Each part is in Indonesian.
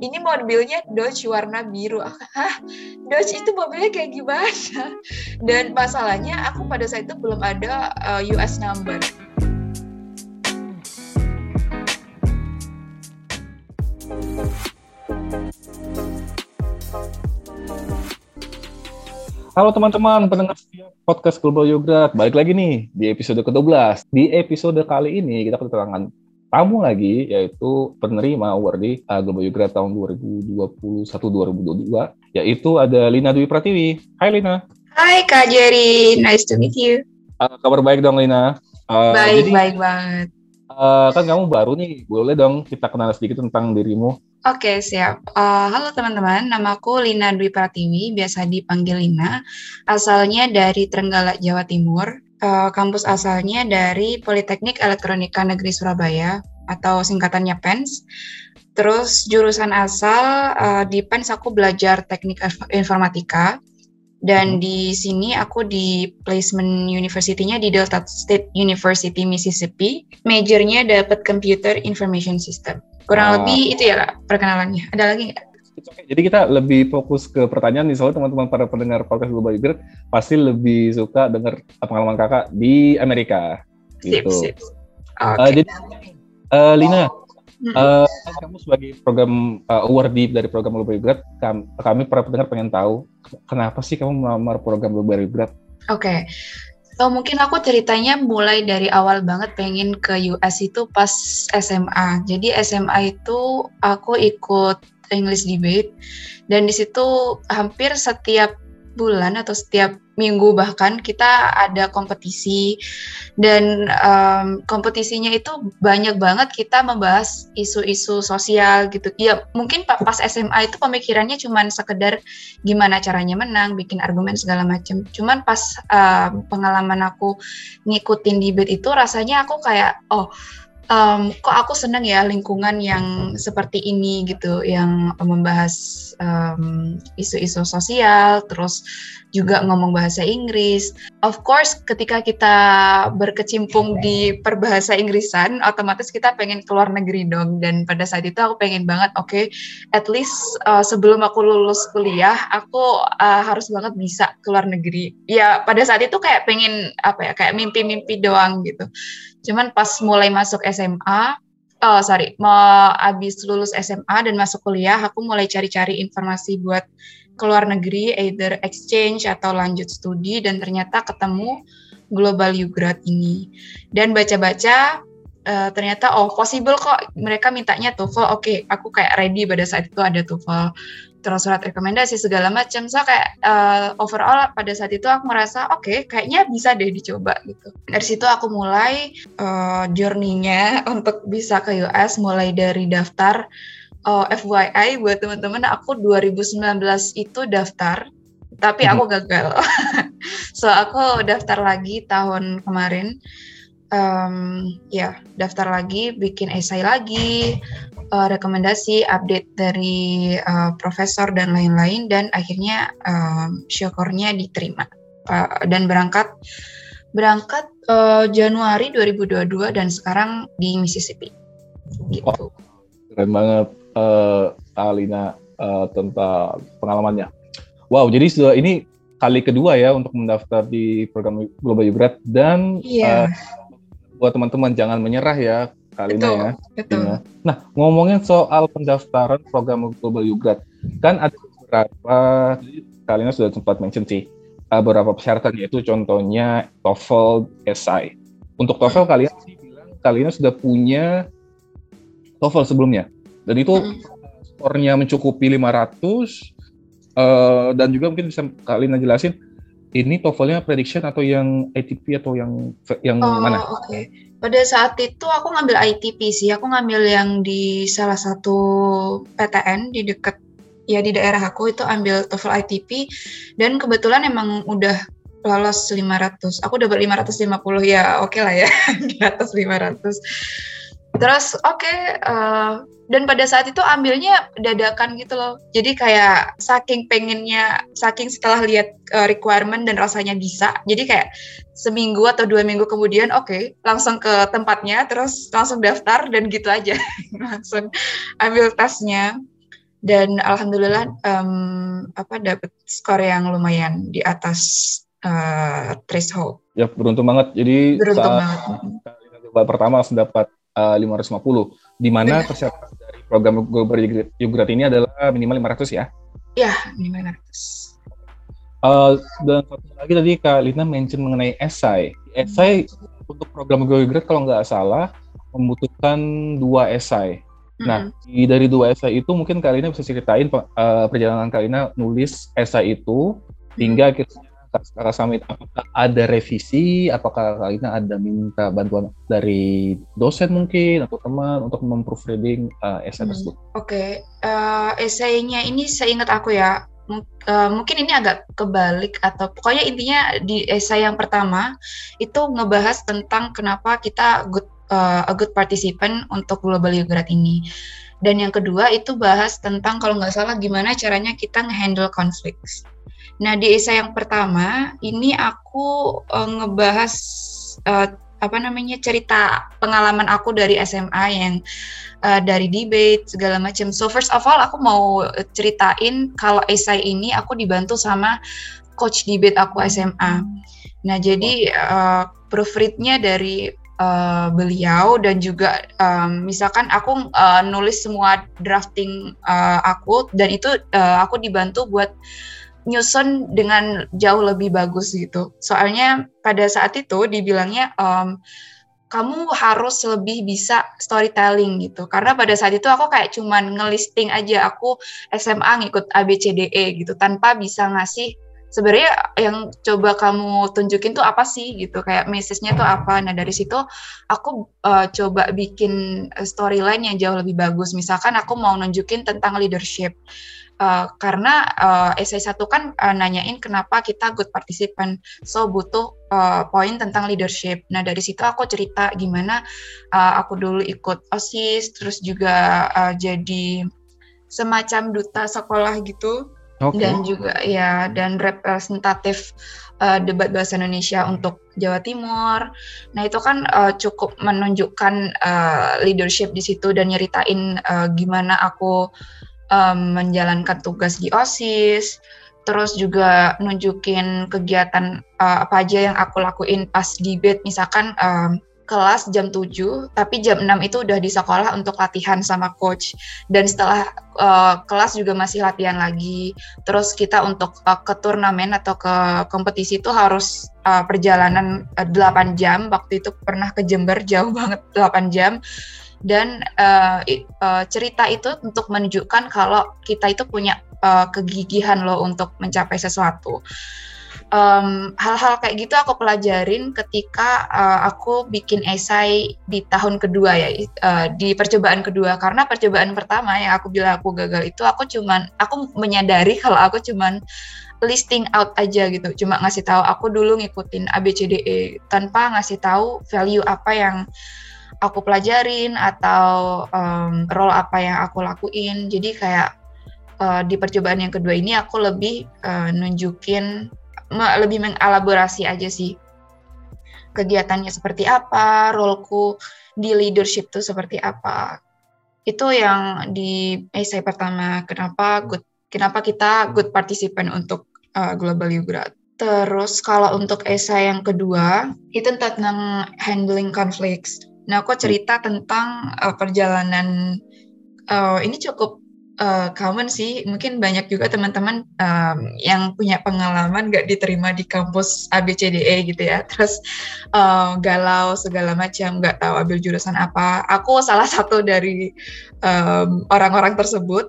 ini mobilnya Dodge warna biru hah Dodge itu mobilnya kayak gimana dan masalahnya aku pada saat itu belum ada uh, eh, US number Halo teman-teman pendengar podcast Global Yogurt. Balik lagi nih di episode ke-12. Di episode kali ini kita kedatangan tamu lagi yaitu penerima award di uh, Global Yogurt tahun 2021-2022 yaitu ada Lina Dwi Pratiwi. Hai Lina. Hai Kak Jerry, nice to meet you. Uh, kabar baik dong Lina. Uh, baik, jadi, baik banget. Uh, kan kamu baru nih, boleh dong kita kenal sedikit tentang dirimu. Oke, siap. Uh, halo teman-teman, namaku Lina Dwi Pratiwi, biasa dipanggil Lina. Asalnya dari Trenggalek, Jawa Timur. Uh, kampus asalnya dari Politeknik Elektronika Negeri Surabaya, atau singkatannya PENS. Terus jurusan asal uh, di PENS aku belajar teknik informatika. Dan hmm. di sini aku di placement university-nya di Delta State University, Mississippi. Majornya dapat Computer Information System. Kurang uh, lebih itu ya kak perkenalannya. Ada lagi nggak? Jadi kita lebih fokus ke pertanyaan nih soalnya teman-teman para pendengar podcast Global Leader pasti lebih suka dengar pengalaman kakak di Amerika. Gitu. Sip, sip. Okay. Uh, jadi uh, Lina, uh, kamu sebagai program uh, awardee dari program Global Leader, kami, kami para pendengar pengen tahu kenapa sih kamu melamar program Global Leader? Oke, okay. So mungkin aku ceritanya mulai dari awal banget pengen ke US itu pas SMA. Jadi SMA itu aku ikut English debate dan di situ hampir setiap bulan atau setiap minggu bahkan kita ada kompetisi dan um, kompetisinya itu banyak banget kita membahas isu-isu sosial gitu. Ya mungkin pas SMA itu pemikirannya cuma sekedar gimana caranya menang, bikin argumen segala macam. Cuman pas uh, pengalaman aku ngikutin debate itu rasanya aku kayak oh um, kok aku seneng ya lingkungan yang seperti ini gitu, yang membahas isu-isu um, sosial, terus juga ngomong bahasa Inggris. Of course, ketika kita berkecimpung di perbahasa Inggrisan, otomatis kita pengen keluar negeri dong. Dan pada saat itu aku pengen banget, oke, okay, at least uh, sebelum aku lulus kuliah, aku uh, harus banget bisa keluar negeri. Ya, pada saat itu kayak pengen apa ya, kayak mimpi-mimpi doang gitu. Cuman pas mulai masuk SMA, oh sorry, mau habis lulus SMA dan masuk kuliah, aku mulai cari-cari informasi buat keluar negeri, either exchange atau lanjut studi, dan ternyata ketemu Global Ugrad ini. Dan baca-baca, uh, ternyata oh possible kok. Mereka mintanya TOEFL, oke, okay, aku kayak ready pada saat itu ada TOEFL. Terus surat rekomendasi segala macam. So kayak uh, overall pada saat itu aku merasa oke okay, kayaknya bisa deh dicoba gitu. Dari situ aku mulai uh, journey-nya untuk bisa ke US mulai dari daftar uh, eh, FYI buat teman-teman aku 2019 itu daftar tapi aku mhm. gagal so aku daftar lagi tahun kemarin um, ya daftar lagi bikin esai lagi uh, rekomendasi, update dari uh, profesor dan lain-lain dan akhirnya um, syukurnya diterima uh, dan berangkat berangkat uh, Januari 2022 dan sekarang di Mississippi. Gitu. Oh, keren banget uh, Alina uh, tentang pengalamannya. Wow, jadi sudah ini kali kedua ya untuk mendaftar di program Global Ugrad dan yeah. uh, buat teman-teman jangan menyerah ya kali ini ya. Betul. Nah, ngomongin soal pendaftaran program Global Ugrad, kan ada beberapa kalian sudah sempat mention sih beberapa persyaratan yaitu contohnya TOEFL, SI. Untuk TOEFL kalian sih bilang kalian sudah punya TOEFL sebelumnya. Dan itu hmm. skornya mencukupi 500 uh, dan juga mungkin bisa kalian jelasin ini TOEFL-nya prediction atau yang ATP atau yang yang oh, mana? Oke. Okay. Pada saat itu aku ngambil ITP sih. Aku ngambil yang di salah satu PTN di dekat ya di daerah aku itu ambil TOEFL ITP dan kebetulan emang udah lolos 500. Aku dapat 550 ya oke okay lah ya di atas 500. Terus oke okay, uh, eh, dan pada saat itu ambilnya dadakan gitu loh jadi kayak saking pengennya saking setelah lihat uh, requirement dan rasanya bisa jadi kayak seminggu atau dua minggu kemudian oke okay, langsung ke tempatnya terus langsung daftar dan gitu aja langsung ambil tesnya dan alhamdulillah um, apa dapat skor yang lumayan di atas uh, threshold. Ya beruntung banget. Jadi beruntung saat banget. Pertama langsung dapat uh, 550 di mana persyaratan dari program Global Yogurt ini adalah minimal 500 ya? Ya, minimal 500. Uh, dan satu lagi tadi Kak Lina mention mengenai esai. Esai hmm. untuk program Global kalau nggak salah membutuhkan dua esai. Nah, di, dari dua esai itu mungkin Kalina bisa ceritain uh, perjalanan Kalina nulis esai itu hingga akhirnya Kakak Samit apakah ada revisi, apakah Kalina ada minta bantuan dari dosen mungkin atau teman untuk memproofreading uh, esai hmm. tersebut? Oke, okay. uh, esainya ini seingat aku ya, uh, mungkin ini agak kebalik atau pokoknya intinya di esai yang pertama itu ngebahas tentang kenapa kita good uh, a good participant untuk Global Yogurt ini. Dan yang kedua itu bahas tentang kalau nggak salah gimana caranya kita ngehandle konflik. Nah di esai yang pertama ini aku uh, ngebahas uh, apa namanya cerita pengalaman aku dari SMA yang uh, dari debate segala macam. So first of all aku mau ceritain kalau esai ini aku dibantu sama coach debate aku SMA. Nah jadi uh, proofreadnya dari uh, beliau dan juga um, misalkan aku uh, nulis semua drafting uh, aku dan itu uh, aku dibantu buat nyusun dengan jauh lebih bagus gitu. Soalnya pada saat itu dibilangnya um, kamu harus lebih bisa storytelling gitu. Karena pada saat itu aku kayak cuman ngelisting aja. Aku SMA ngikut ABCDE gitu tanpa bisa ngasih sebenarnya yang coba kamu tunjukin tuh apa sih gitu. Kayak message-nya tuh apa. Nah dari situ aku uh, coba bikin storyline yang jauh lebih bagus. Misalkan aku mau nunjukin tentang leadership Uh, karena uh, essay satu kan uh, nanyain kenapa kita good participant, so butuh uh, poin tentang leadership. Nah dari situ aku cerita gimana uh, aku dulu ikut osis, terus juga uh, jadi semacam duta sekolah gitu okay. dan juga ya dan representatif uh, debat bahasa Indonesia untuk Jawa Timur. Nah itu kan uh, cukup menunjukkan uh, leadership di situ dan nyeritain uh, gimana aku um, menjalankan tugas di osis. Terus juga nunjukin kegiatan uh, apa aja yang aku lakuin pas debate, misalkan um, kelas jam 7, tapi jam 6 itu udah di sekolah untuk latihan sama coach. Dan setelah uh, kelas juga masih latihan lagi. Terus kita untuk uh, ke turnamen atau ke kompetisi itu harus uh, perjalanan uh, 8 jam. Waktu itu pernah ke Jember jauh banget 8 jam. Dan uh, uh, cerita itu untuk menunjukkan kalau kita itu punya uh, kegigihan loh untuk mencapai sesuatu. Hal hal-hal kayak gitu aku pelajarin ketika uh, aku bikin esai di tahun kedua ya uh, di percobaan kedua. Karena percobaan pertama yang aku bilang aku gagal itu aku cuman aku menyadari kalau aku cuman listing out aja gitu. Cuma ngasih tahu aku dulu ngikutin ABCDE tanpa ngasih tahu value apa yang aku pelajarin atau um, role apa yang aku lakuin jadi kayak uh, di percobaan yang kedua ini aku lebih uh, nunjukin lebih mengelaborasi aja sih kegiatannya seperti apa, roleku di leadership itu seperti apa. Itu yang di essay pertama, kenapa good, kenapa kita good participant untuk uh, Global Ugrad. Terus kalau untuk essay yang kedua, itu tentang handling conflicts. Nah, aku cerita tentang uh, perjalanan uh, ini cukup uh, common sih. Mungkin banyak juga teman-teman um, yang punya pengalaman gak diterima di kampus ABCDE gitu ya. Terus uh, galau segala macam, gak tahu ambil jurusan apa. Aku salah satu dari orang orang-orang tersebut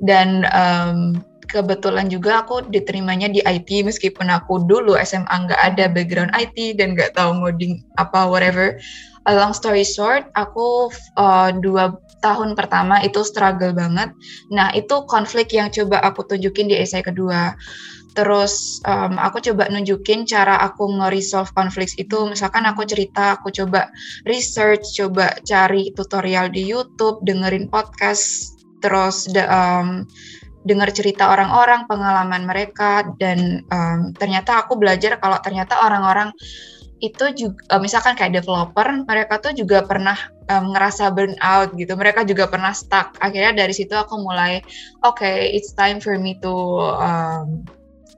dan um, kebetulan juga aku diterimanya di IT meskipun aku dulu SMA nggak ada background IT dan nggak tahu ngoding apa whatever. Long story short, aku uh, dua tahun pertama itu struggle banget. Nah, itu konflik yang coba aku tunjukin di essay kedua. Terus um, aku coba nunjukin cara aku nge-resolve konflik itu. Misalkan aku cerita, aku coba research, coba cari tutorial di YouTube, dengerin podcast, terus de, um, dengar cerita orang-orang, pengalaman mereka, dan um, ternyata aku belajar kalau ternyata orang-orang itu juga misalkan kayak developer mereka tuh juga pernah um, ngerasa burn out gitu. Mereka juga pernah stuck. Akhirnya dari situ aku mulai oke, okay, it's time for me to um,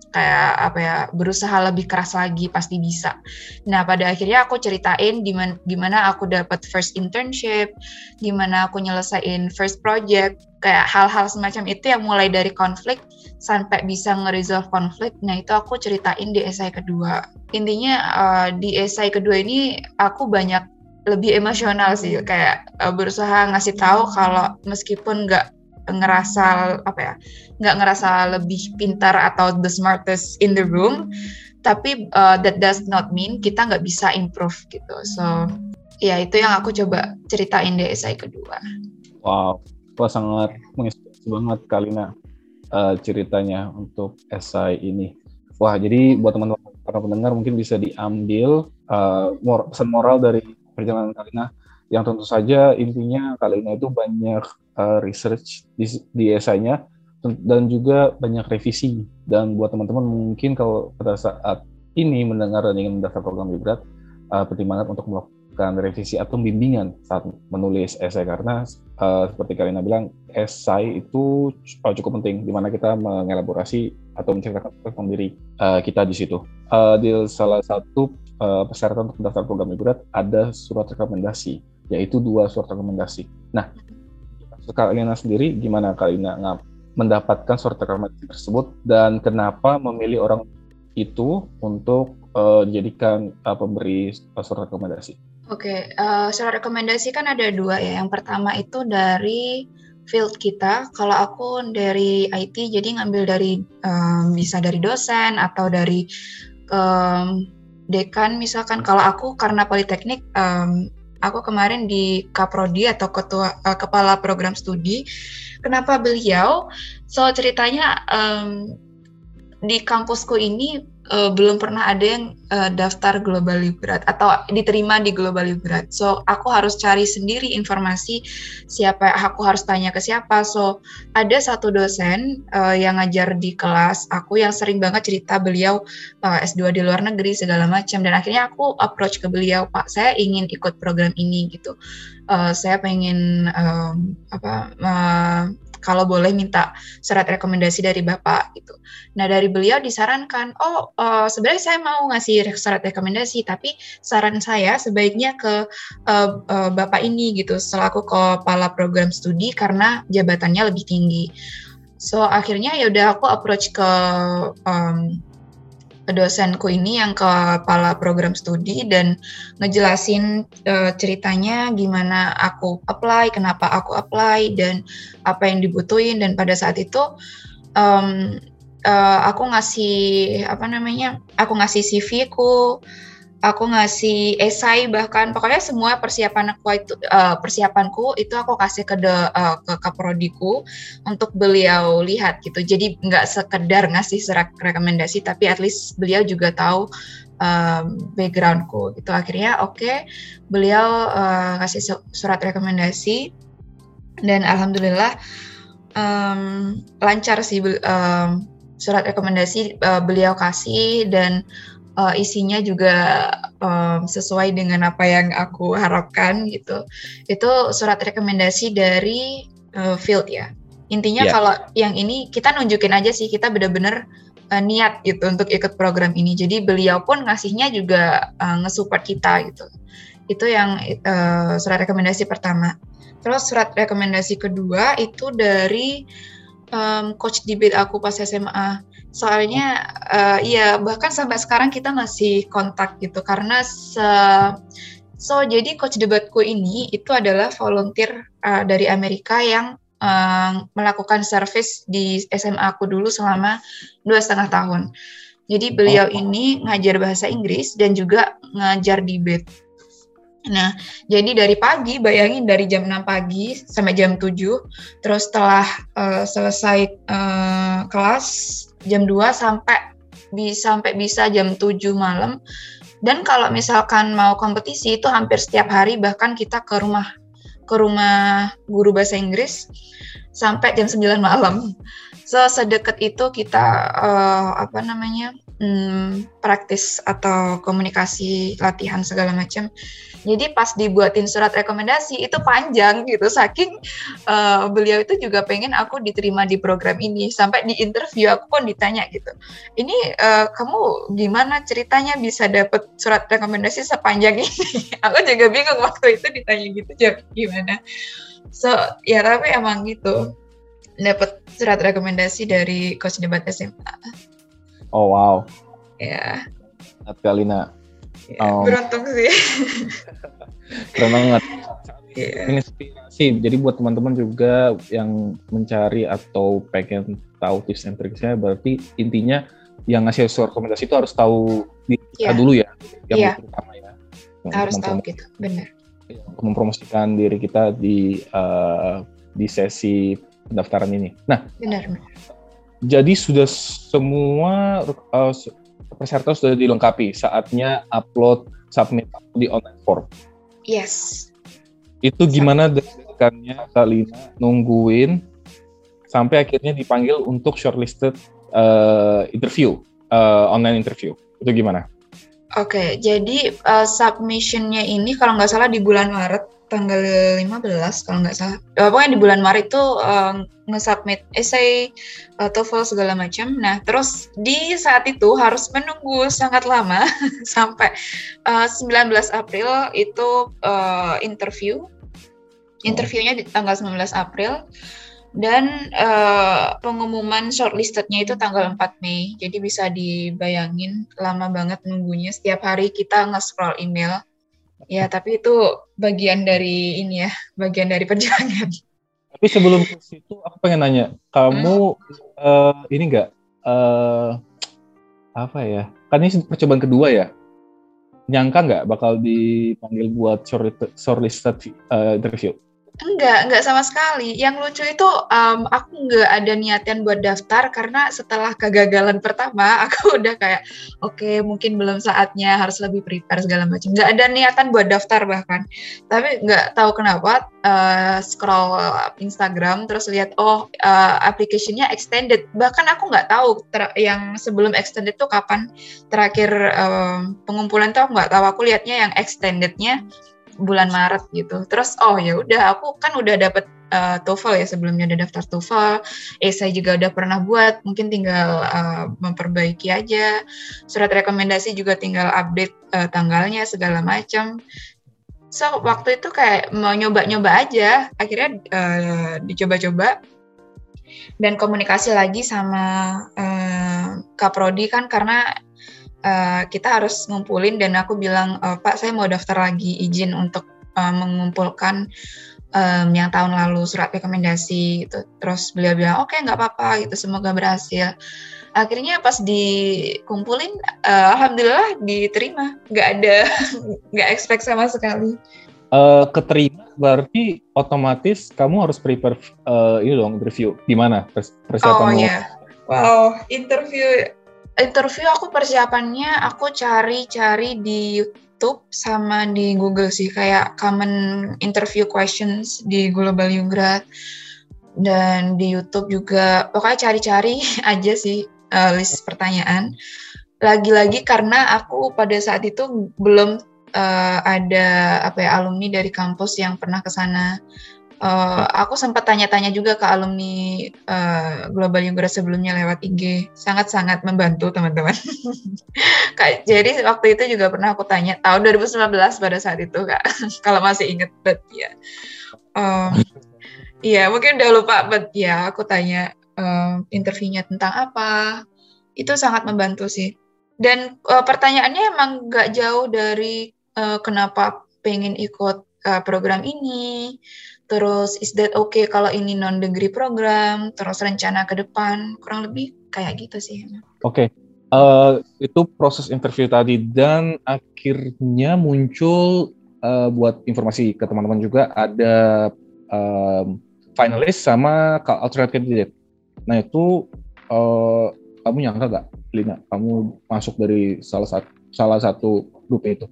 kayak apa ya berusaha lebih keras lagi pasti bisa. Nah pada akhirnya aku ceritain gimana gimana aku dapat first internship, gimana aku nyelesain first project, kayak hal-hal semacam itu yang mulai dari konflik sampai bisa nge-resolve konflik. Nah itu aku ceritain di esai kedua. Intinya uh, di esai kedua ini aku banyak lebih emosional sih kayak uh, berusaha ngasih tahu kalau meskipun nggak ngerasa apa ya nggak ngerasa lebih pintar atau the smartest in the room tapi uh, that does not mean kita nggak bisa improve gitu. So ya itu yang aku coba ceritain di esai kedua. Wow wah sangat menginspirasi banget Kalina uh, ceritanya untuk esai ini. Wah jadi buat teman-teman para pendengar mungkin bisa diambil uh, pesan moral dari perjalanan Kalina yang tentu saja intinya Kalina itu banyak uh, research di, di esainya dan juga banyak revisi. Dan buat teman-teman mungkin kalau pada saat ini mendengar dan ingin mendaftar program Librat uh, penting banget untuk melakukan revisi atau bimbingan saat menulis esai. Karena uh, seperti Karina bilang esai itu cukup penting di mana kita mengelaborasi atau menceritakan tentang diri uh, kita di situ. Uh, di salah satu uh, persyaratan untuk mendaftar program Librat ada surat rekomendasi yaitu dua surat rekomendasi. Nah, Kalina sendiri gimana Kalina mendapatkan surat rekomendasi tersebut dan kenapa memilih orang itu untuk uh, dijadikan uh, pemberi surat rekomendasi? Oke, okay, uh, surat rekomendasi kan ada dua ya. Yang pertama itu dari field kita. Kalau aku dari IT, jadi ngambil dari um, bisa dari dosen atau dari um, dekan misalkan. Kalau aku karena politeknik um, aku kemarin di Kaprodi atau ketua uh, kepala program studi. Kenapa beliau? So ceritanya um, di kampusku ini uh, belum pernah ada yang uh, daftar Global Librat atau diterima di Global Librat. So aku harus cari sendiri informasi siapa aku harus tanya ke siapa. So ada satu dosen uh, yang ngajar di kelas aku yang sering banget cerita beliau uh, S2 di luar negeri segala macam dan akhirnya aku approach ke beliau Pak saya ingin ikut program ini gitu. Uh, saya pengen um, apa uh, kalau boleh minta surat rekomendasi dari Bapak gitu. Nah, dari beliau disarankan, "Oh, uh, sebenarnya saya mau ngasih surat rekomendasi, tapi saran saya sebaiknya ke uh, uh, Bapak ini gitu selaku kepala program studi karena jabatannya lebih tinggi." So, akhirnya ya udah aku approach ke um, dosenku ini yang kepala program studi dan ngejelasin uh, ceritanya gimana aku apply, kenapa aku apply dan apa yang dibutuhin. Dan pada saat itu um, uh, aku ngasih apa namanya aku ngasih CV ku aku ngasih esai bahkan. Pokoknya semua persiapan aku itu uh, persiapanku itu aku kasih ke de, uh, ke kaprodiku untuk beliau lihat gitu. Jadi nggak sekedar ngasih surat rekomendasi tapi at least beliau juga tahu um, backgroundku gitu. Akhirnya oke okay, beliau uh, kasih surat rekomendasi dan alhamdulillah um, lancar sih um, surat rekomendasi uh, beliau kasih dan uh, isinya juga um, sesuai dengan apa yang aku harapkan gitu. Itu surat rekomendasi dari uh, field ya. Intinya yeah. kalau yang ini kita nunjukin aja sih kita benar-benar uh, niat gitu untuk ikut program ini. Jadi beliau pun ngasihnya juga uh, ngesupport kita gitu. Itu yang uh, surat rekomendasi pertama. Terus surat rekomendasi kedua itu dari um, coach debate aku pas SMA soalnya uh, ya bahkan sampai sekarang kita masih kontak gitu karena se so jadi coach debatku ini itu adalah volunteer uh, dari Amerika yang uh, melakukan service di SMA aku dulu selama dua setengah tahun. Jadi beliau oh. ini ngajar bahasa Inggris dan juga ngajar debate. Nah, jadi dari pagi, bayangin dari jam 6 pagi sampai jam 7, terus setelah uh, selesai uh, kelas jam 2 sampai bisa sampai bisa jam 7 malam. Dan kalau misalkan mau kompetisi itu hampir setiap hari bahkan kita ke rumah ke rumah guru bahasa Inggris sampai jam 9 malam. So sedekat itu kita uh, apa namanya? Hmm, praktis atau komunikasi latihan segala macam. Jadi pas dibuatin surat rekomendasi itu panjang gitu, saking uh, beliau itu juga pengen aku diterima di program ini. Sampai di interview aku pun ditanya gitu, ini uh, kamu gimana ceritanya bisa dapet surat rekomendasi sepanjang ini? aku juga bingung waktu itu ditanya gitu, gimana? So ya tapi emang gitu dapat surat rekomendasi dari coach debat SMA. Oh wow. Ya. Tapi Alina. Ya, um, beruntung sih. keren banget. Yeah. Inspirasi. Jadi buat teman-teman juga yang mencari atau pengen tahu tips and triknya, berarti intinya yang ngasih surat rekomendasi itu harus tahu yeah. dulu ya, yang yeah. pertama ya. Harus tahu gitu, benar. Untuk mempromosikan diri kita di uh, di sesi pendaftaran ini. Nah, benar. Jadi sudah semua uh, persyaratan sudah dilengkapi. Saatnya upload submit di online form. Yes. Itu gimana dekannya Kalina nungguin sampai akhirnya dipanggil untuk shortlisted uh, interview, uh, online interview. Itu gimana? Oke, okay, jadi uh, submissionnya ini kalau nggak salah di bulan Maret tanggal 15 kalau nggak salah. Uh, pokoknya di bulan Maret itu uh, nge-submit essay, uh, TOEFL segala macam. Nah, terus di saat itu harus menunggu sangat lama sampai uh, 19 April itu uh, interview. Interviewnya di tanggal 19 April dan uh, pengumuman shortlistednya itu tanggal 4 Mei. Jadi bisa dibayangin lama banget nunggunya. Setiap hari kita nge-scroll email Ya, tapi itu bagian dari ini ya, bagian dari perjalanan. Tapi sebelum ke situ, aku pengen nanya, kamu hmm? uh, ini enggak uh, apa ya? Kan ini percobaan kedua ya. Nyangka nggak bakal dipanggil buat shortlisted uh, interview? Enggak, enggak sama sekali. Yang lucu itu um, aku enggak ada niatan buat daftar karena setelah kegagalan pertama aku udah kayak oke okay, mungkin belum saatnya harus lebih prepare segala macam. Enggak ada niatan buat daftar bahkan. Tapi enggak tahu kenapa uh, scroll Instagram terus lihat oh uh, application-nya extended. Bahkan aku enggak tahu yang sebelum extended tuh kapan terakhir um, pengumpulan tuh aku nggak tahu. Aku lihatnya yang extendednya bulan Maret gitu. Terus oh ya udah aku kan udah dapet uh, TOEFL ya sebelumnya udah daftar TOEFL, saya juga udah pernah buat, mungkin tinggal uh, memperbaiki aja. Surat rekomendasi juga tinggal update uh, tanggalnya segala macam. So waktu itu kayak mau nyoba-nyoba aja, akhirnya uh, dicoba-coba dan komunikasi lagi sama uh, Kak Prodi kan karena uh, kita harus ngumpulin dan aku bilang uh, Pak saya mau daftar lagi izin untuk uh, mengumpulkan um, yang tahun lalu surat rekomendasi gitu. Terus beliau bilang oke okay, nggak apa-apa gitu semoga berhasil. Akhirnya pas dikumpulin, uh, alhamdulillah diterima, nggak ada nggak expect sama sekali. Uh, keterima berarti otomatis kamu harus prepare uh, ini dong interview gimana persiapan Oh iya, yeah. wow interview interview aku persiapannya aku cari-cari di YouTube sama di Google sih kayak common interview questions di Global Yunggrad dan di YouTube juga pokoknya cari-cari aja sih uh, list pertanyaan. Lagi-lagi karena aku pada saat itu belum uh, ada apa ya alumni dari kampus yang pernah ke sana Uh, aku sempat tanya-tanya juga ke alumni uh, Global Yugra sebelumnya lewat IG, sangat-sangat membantu teman-teman. Jadi waktu itu juga pernah aku tanya tahun 2019 pada saat itu kak, kalau masih inget, but ya, um, iya mungkin udah lupa, but ya aku tanya um, interviewnya tentang apa, itu sangat membantu sih. Dan uh, pertanyaannya emang nggak jauh dari uh, kenapa pengen ikut program ini terus is that okay kalau ini non degree program, terus rencana ke depan, kurang lebih kayak gitu sih. Oke, okay. uh, eh, itu proses interview tadi dan akhirnya muncul uh, buat informasi ke teman-teman juga ada um, finalis sama alternate candidate. Nah itu uh, kamu nyangka gak, Lina, kamu masuk dari salah satu salah satu grup itu?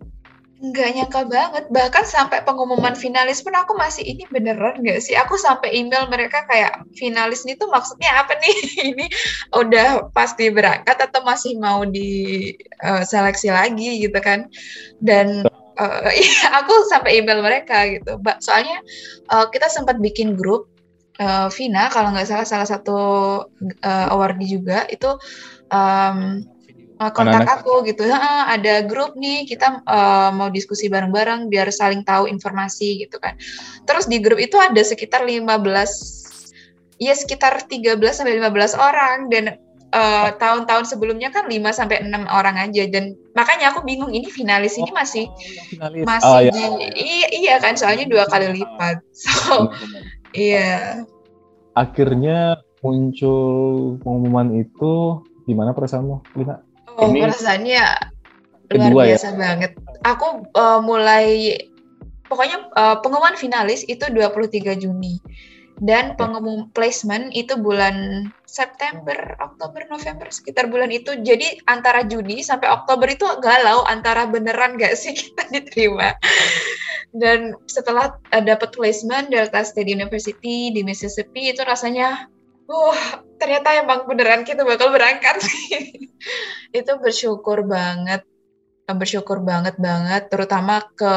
Nggak nyangka banget. Bahkan sampai pengumuman finalis pun aku masih ini beneran nggak sih? Aku sampai email mereka kayak finalis ini tuh maksudnya apa nih? ini udah pasti berangkat atau masih mau di uh, seleksi lagi gitu kan? Dan uh, iya, aku sampai email mereka gitu. Soalnya uh, kita sempat bikin grup uh, Vina kalau nggak salah salah satu uh, awardee juga itu um, uh, kontak Anak -anak. aku gitu ha, ada grup nih kita uh, mau diskusi bareng-bareng biar saling tahu informasi gitu kan terus di grup itu ada sekitar 15 ya sekitar 13 sampai 15 orang dan tahun eh, tahun-tahun sebelumnya kan 5 sampai 6 orang aja dan makanya aku bingung ini finalis ini masih oh, masih oh, iya. iya iya kan soalnya dua kali lipat so iya akhirnya muncul pengumuman itu gimana perasaanmu Lina? Oh, ini perasaannya luar ya? biasa ya? banget. Aku uh, mulai pokoknya uh, pengumuman finalis itu 23 Juni dan pengumuman placement itu bulan September, Oktober, November sekitar bulan itu. Jadi antara Juni sampai Oktober itu galau antara beneran gak sih kita diterima. Dan setelah uh, dapat placement Delta State University di Mississippi itu rasanya wah ternyata emang beneran kita bakal berangkat. Itu bersyukur banget. Bersyukur banget banget terutama ke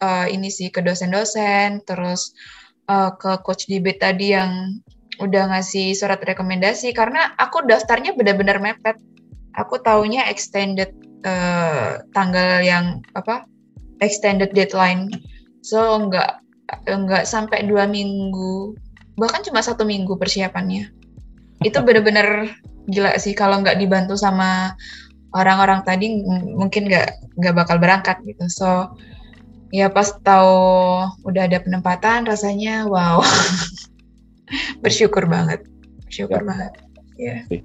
uh, ini sih ke dosen-dosen terus uh, ke coach debate tadi yang udah ngasih surat rekomendasi. Karena aku daftarnya benar-benar mepet. Aku taunya extended uh, tanggal yang apa extended deadline. So nggak nggak sampai dua minggu bahkan cuma satu minggu persiapannya. Itu bener-bener gila sih kalau nggak dibantu sama orang-orang tadi mungkin nggak nggak bakal berangkat gitu. So ya pas tahu udah ada penempatan rasanya wow. Bersyukur banget. Bersyukur ya. banget. Ya yeah.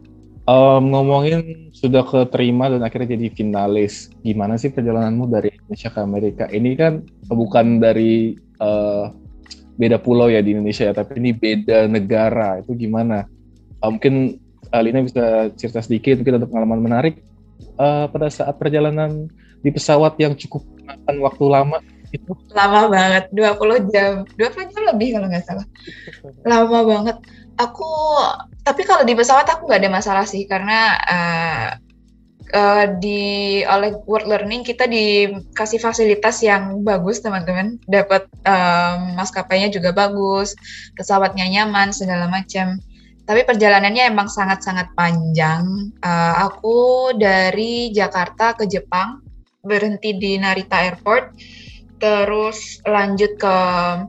um, ngomongin sudah keterima dan akhirnya jadi finalis gimana sih perjalananmu dari Indonesia ke Amerika? Ini kan bukan dari uh, beda pulau ya di Indonesia ya, tapi ini beda negara. Itu gimana? Uh, mungkin Alina bisa cerita sedikit, mungkin ada pengalaman menarik uh, pada saat perjalanan di pesawat yang cukup makan waktu lama itu? Lama banget, 20 jam. 20 jam lebih kalau nggak salah. Lama banget. Aku, tapi kalau di pesawat aku nggak ada masalah sih, karena uh, uh, di oleh World Learning kita dikasih fasilitas yang bagus teman-teman. Dapat um, maskapainya juga bagus pesawatnya nyaman segala macam. Tapi perjalanannya emang sangat-sangat panjang. Uh, aku dari Jakarta ke Jepang berhenti di Narita Airport terus lanjut ke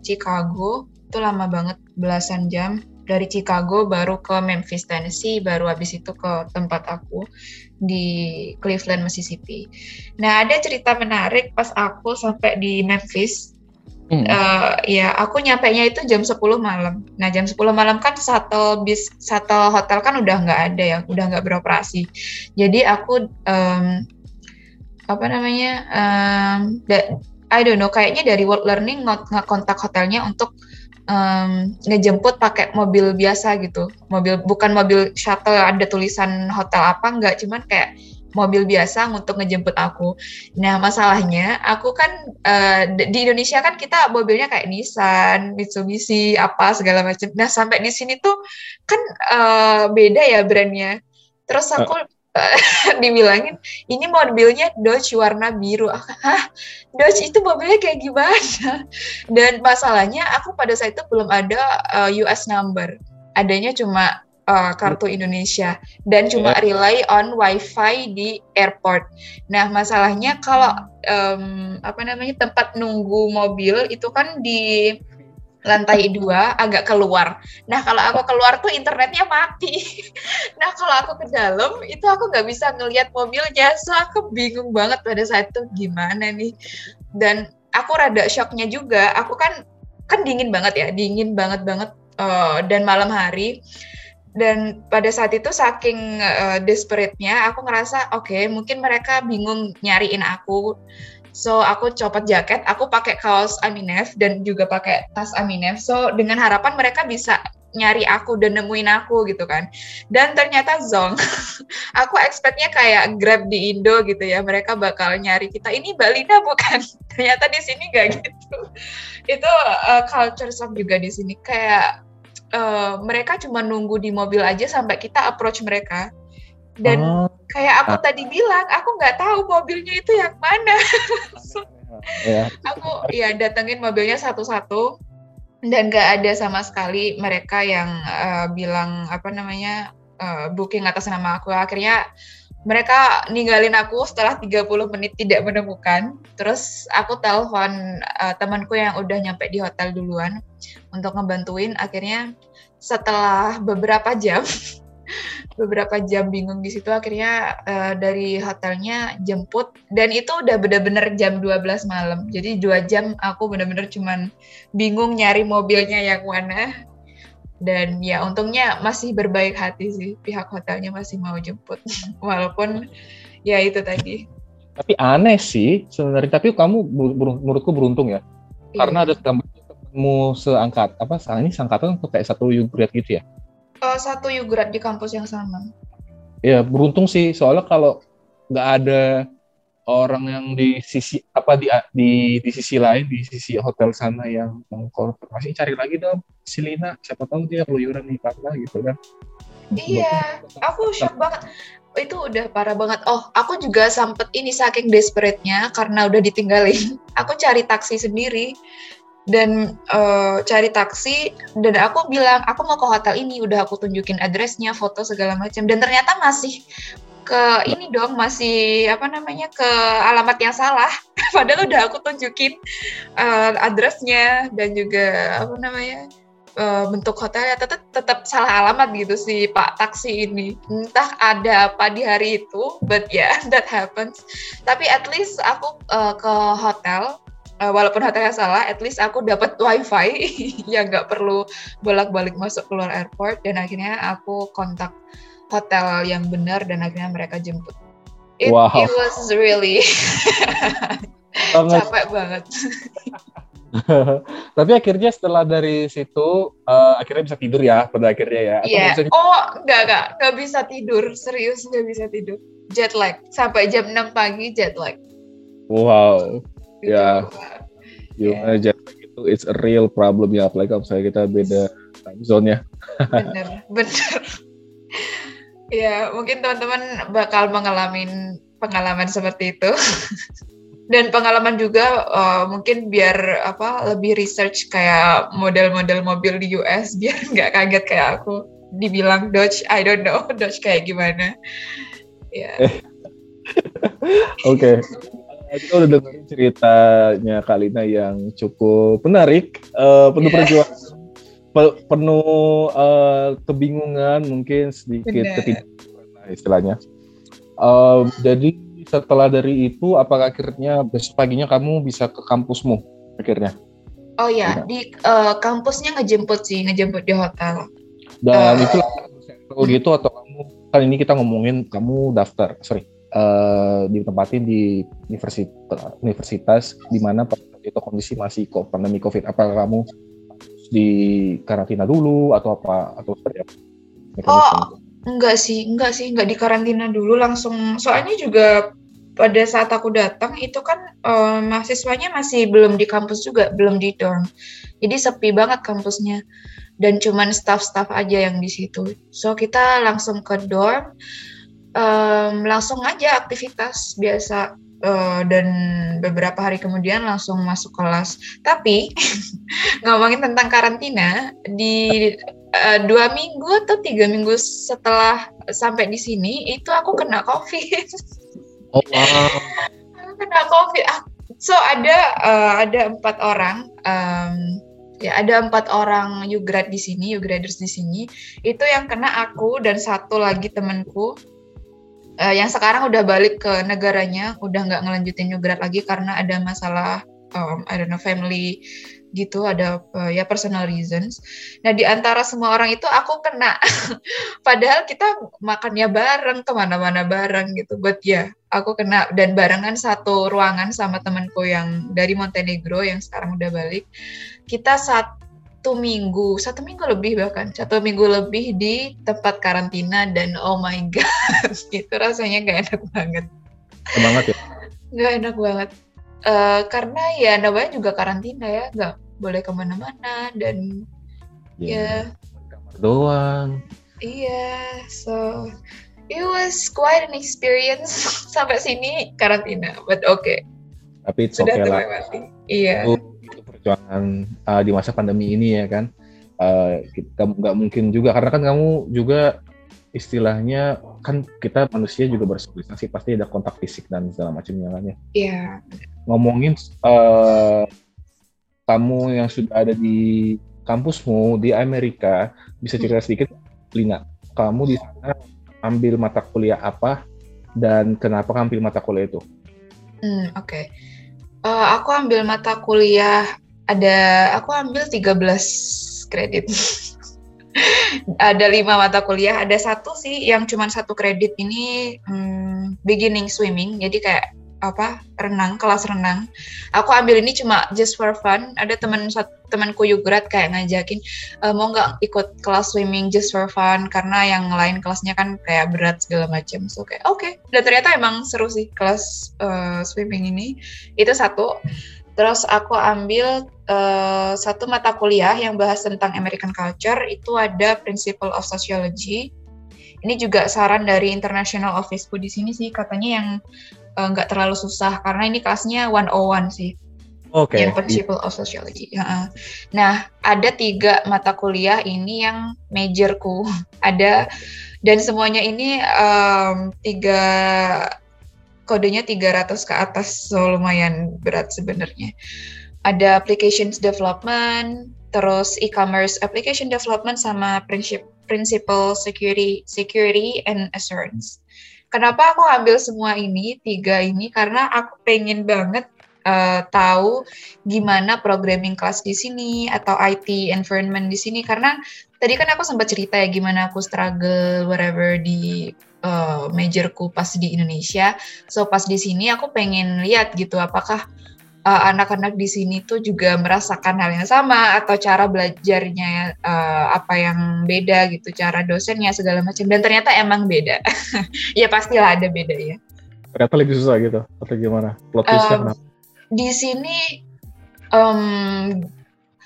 Chicago. Itu lama banget belasan jam dari Chicago baru ke Memphis Tennessee baru habis itu ke tempat aku di Cleveland, Mississippi. Nah, ada cerita menarik pas aku sampai di Memphis. Hmm. Uh, ya, aku nyampe nya itu jam 10 malam. Nah, jam 10 malam kan satu bis satu hotel kan udah nggak ada ya, udah nggak beroperasi. Jadi aku um, apa namanya? Um, I don't know, kayaknya dari World Learning nggak kontak hotelnya untuk um, ngejemput pakai mobil biasa gitu mobil bukan mobil shuttle ada tulisan hotel apa enggak cuman kayak mobil biasa untuk ngejemput aku. Nah masalahnya aku kan uh, di Indonesia kan kita mobilnya kayak Nissan, Mitsubishi, apa segala macam. Nah sampai di sini tuh kan uh, beda ya brandnya. Terus aku uh dibilangin ini mobilnya Dodge warna biru. Hah, Dodge itu mobilnya kayak gimana? Dan masalahnya aku pada saat itu belum ada uh, eh, US number. Adanya cuma uh, kartu Indonesia dan cuma yeah. rely on WiFi di airport. Nah, masalahnya kalau um, apa namanya tempat nunggu mobil itu kan di lantai dua agak keluar. Nah kalau aku keluar tuh internetnya mati. nah kalau aku ke dalam itu aku nggak bisa ngelihat mobilnya, so aku bingung banget pada saat itu gimana nih. Dan aku rada shocknya juga. Aku kan kan dingin banget ya, dingin banget banget uh, dan malam hari. Dan pada saat itu saking uh, desperate-nya, aku ngerasa oke okay, mungkin mereka bingung nyariin aku So aku copot jaket, aku pakai kaos Aminef dan juga pakai tas Aminef. So dengan harapan mereka bisa nyari aku dan nemuin aku gitu kan. Dan ternyata Zong, aku expectnya kayak Grab di Indo gitu ya, mereka bakal nyari kita. Ini Balina bukan? Ternyata di sini gak gitu. Itu uh, culture shock juga di sini kayak uh, mereka cuma nunggu di mobil aja sampai kita approach mereka. Dan oh. kayak aku ah. tadi bilang, aku nggak tahu mobilnya itu yang mana. ya. Aku ya datengin mobilnya satu-satu dan gak ada sama sekali mereka yang uh, bilang apa namanya uh, booking atas nama aku akhirnya mereka ninggalin aku setelah 30 menit tidak menemukan terus aku telepon uh, temanku yang udah nyampe di hotel duluan untuk ngebantuin akhirnya setelah beberapa jam beberapa jam bingung di situ akhirnya uh, dari hotelnya jemput. Dan itu udah bener-bener jam 12 malam. Jadi dua jam aku bener-bener cuman bingung nyari mobilnya yang mana. Dan ya untungnya masih berbaik hati sih pihak hotelnya masih mau jemput. Walaupun ya itu tadi. Tapi aneh sih sebenarnya. Tapi kamu menurutku beruntung ya. Iya. karena ada kamu seangkat apa ini seangkatan kayak satu grade gitu ya uh, satu Yugrat di kampus yang sama. Ya beruntung sih. Soalnya kalau nggak ada orang yang di sisi apa di di di sisi lain di sisi hotel sana yang masih cari lagi dong si Lina. Siapa tahu dia keluyuran di Patla gitu kan. Iya aku shock banget. Itu udah parah banget. Oh aku juga sempet ini saking desperate-nya karena udah ditinggalin. Aku cari taksi sendiri dan uh, cari taksi dan aku bilang aku mau ke hotel ini udah aku tunjukin addressnya foto segala macam. Dan ternyata masih ke ini dong masih apa namanya ke alamat yang salah. Padahal udah aku tunjukin uh, addressnya dan juga apa namanya uh, bentuk hotelnya. Tetap tetap salah alamat gitu si pak taksi ini. Entah ada apa di hari itu but yeah that happens. Tapi at least aku uh, ke hotel uh, walaupun hotelnya salah, at least aku dapat wifi yang nggak perlu bolak-balik masuk keluar airport dan akhirnya aku kontak hotel yang benar dan akhirnya mereka jemput. It, wow. it was really capek banget. Tapi akhirnya setelah dari situ uh, akhirnya bisa tidur ya pada akhirnya ya. Iya. Yeah. Oh enggak enggak enggak bisa tidur serius enggak bisa tidur. Jet lag sampai jam 6 pagi jet lag. Wow ya. Gimana yeah. itu it's a real problem ya apalagi kalau misalnya kita beda time zone ya bener bener. Ya mungkin teman-teman bakal mengalami pengalaman seperti itu. Dan pengalaman juga uh, mungkin biar apa lebih research kayak model-model mobil di US biar nggak kaget kayak aku dibilang Dodge I don't know Dodge kayak gimana. Ya. Yeah. oke. okay kita udah dengerin ceritanya Kalina yang cukup menarik, uh, penuh yeah. perjuangan, pe penuh uh, kebingungan, mungkin sedikit ketidakpastian istilahnya. Uh, jadi setelah dari itu, apakah akhirnya besok paginya kamu bisa ke kampusmu akhirnya? Oh ya, di uh, kampusnya ngejemput sih, ngejemput di hotel. Dan uh, itu gitu atau kamu kan ini kita ngomongin kamu daftar, sorry uh, ditempatin di universitas universitas di mana itu kondisi masih pandemi covid. Apakah kamu di karantina dulu atau apa atau seperti apa? Oh enggak sih enggak sih enggak di karantina dulu langsung. Soalnya juga pada saat aku datang itu kan uh, mahasiswanya masih belum di kampus juga belum di dorm. Jadi sepi banget kampusnya. Dan cuman staff-staff aja yang di situ. So kita langsung ke dorm um, langsung aja aktivitas biasa uh, dan beberapa hari kemudian langsung masuk kelas. Tapi ngomongin tentang karantina di uh, dua minggu atau tiga minggu setelah sampai di sini itu aku kena covid. Oh wow. aku kena covid. Ah, so ada uh, ada empat orang. Um, ya ada empat orang Ugrad di sini, Ugraders di sini. Itu yang kena aku dan satu lagi temanku uh, yang sekarang udah balik ke negaranya, udah nggak ngelanjutin New lagi karena ada masalah um, I don't know family gitu ada uh, ya personal reasons. Nah di antara semua orang itu aku kena. Padahal kita makannya bareng ke mana-mana bareng gitu. But ya yeah, aku kena. Dan barengan satu ruangan sama temanku yang dari Montenegro yang sekarang udah balik kita satu minggu satu minggu lebih bahkan satu minggu lebih di tempat karantina dan oh my god itu rasanya gak enak banget. Banget ya? Nggak enak banget. Uh, karena ya namanya juga karantina ya nggak boleh ke mana-mana dan yeah. ya. Kamar doang. Iya so it was quite an experience sampai sini karantina but okay. Tapi itu okay lah. iya. Itu perjuangan uh, di masa pandemi ini ya kan uh, kita nggak mungkin juga karena kan kamu juga istilahnya kan kita manusia juga bersosialisasi pasti ada kontak fisik dan segala macamnya kan ya. Iya. Ngomongin uh, kamu yang sudah ada di kampusmu di Amerika bisa cerita sedikit Lina kamu di sana ambil mata kuliah apa dan kenapa kamu ambil mata kuliah itu? Hmm, oke. Okay. Uh, aku ambil mata kuliah ada aku ambil 13 kredit. ada lima mata kuliah, ada satu sih yang cuma satu kredit ini hmm, beginning swimming, jadi kayak apa renang kelas renang. Aku ambil ini cuma just for fun. Ada teman temanku Yugrat kayak ngajakin e, mau nggak ikut kelas swimming just for fun? Karena yang lain kelasnya kan kayak berat segala macam. So kayak oke. Okay. dan ternyata emang seru sih kelas uh, swimming ini. Itu satu Terus aku ambil uh, satu mata kuliah yang bahas tentang American culture itu ada Principle of Sociology. Ini juga saran dari International Officeku di sini sih katanya yang eh, nggak uh, terlalu susah karena ini kelasnya 101 sih. Oke. Okay. Yang Principle of Sociology. Nah, ada tiga mata kuliah ini yang majorku. ada dan semuanya ini um, tiga kodenya 300 ke atas, so lumayan berat sebenarnya. Ada applications development, terus e-commerce application development sama principal security security and assurance. Kenapa aku ambil semua ini tiga ini karena aku pengen banget uh, tahu gimana programming class di sini atau IT environment di sini karena tadi kan aku sempat cerita ya gimana aku struggle whatever di uh, majorku pas di Indonesia. So pas di sini aku pengen lihat gitu apakah uh, anak-anak di sini tuh juga merasakan hal yang sama atau cara belajarnya uh, apa yang beda gitu, cara dosennya segala macam. Dan ternyata emang beda. ya pastilah ada beda ya. Ternyata lebih susah gitu atau gimana? Plot twistnya um, Di sini um,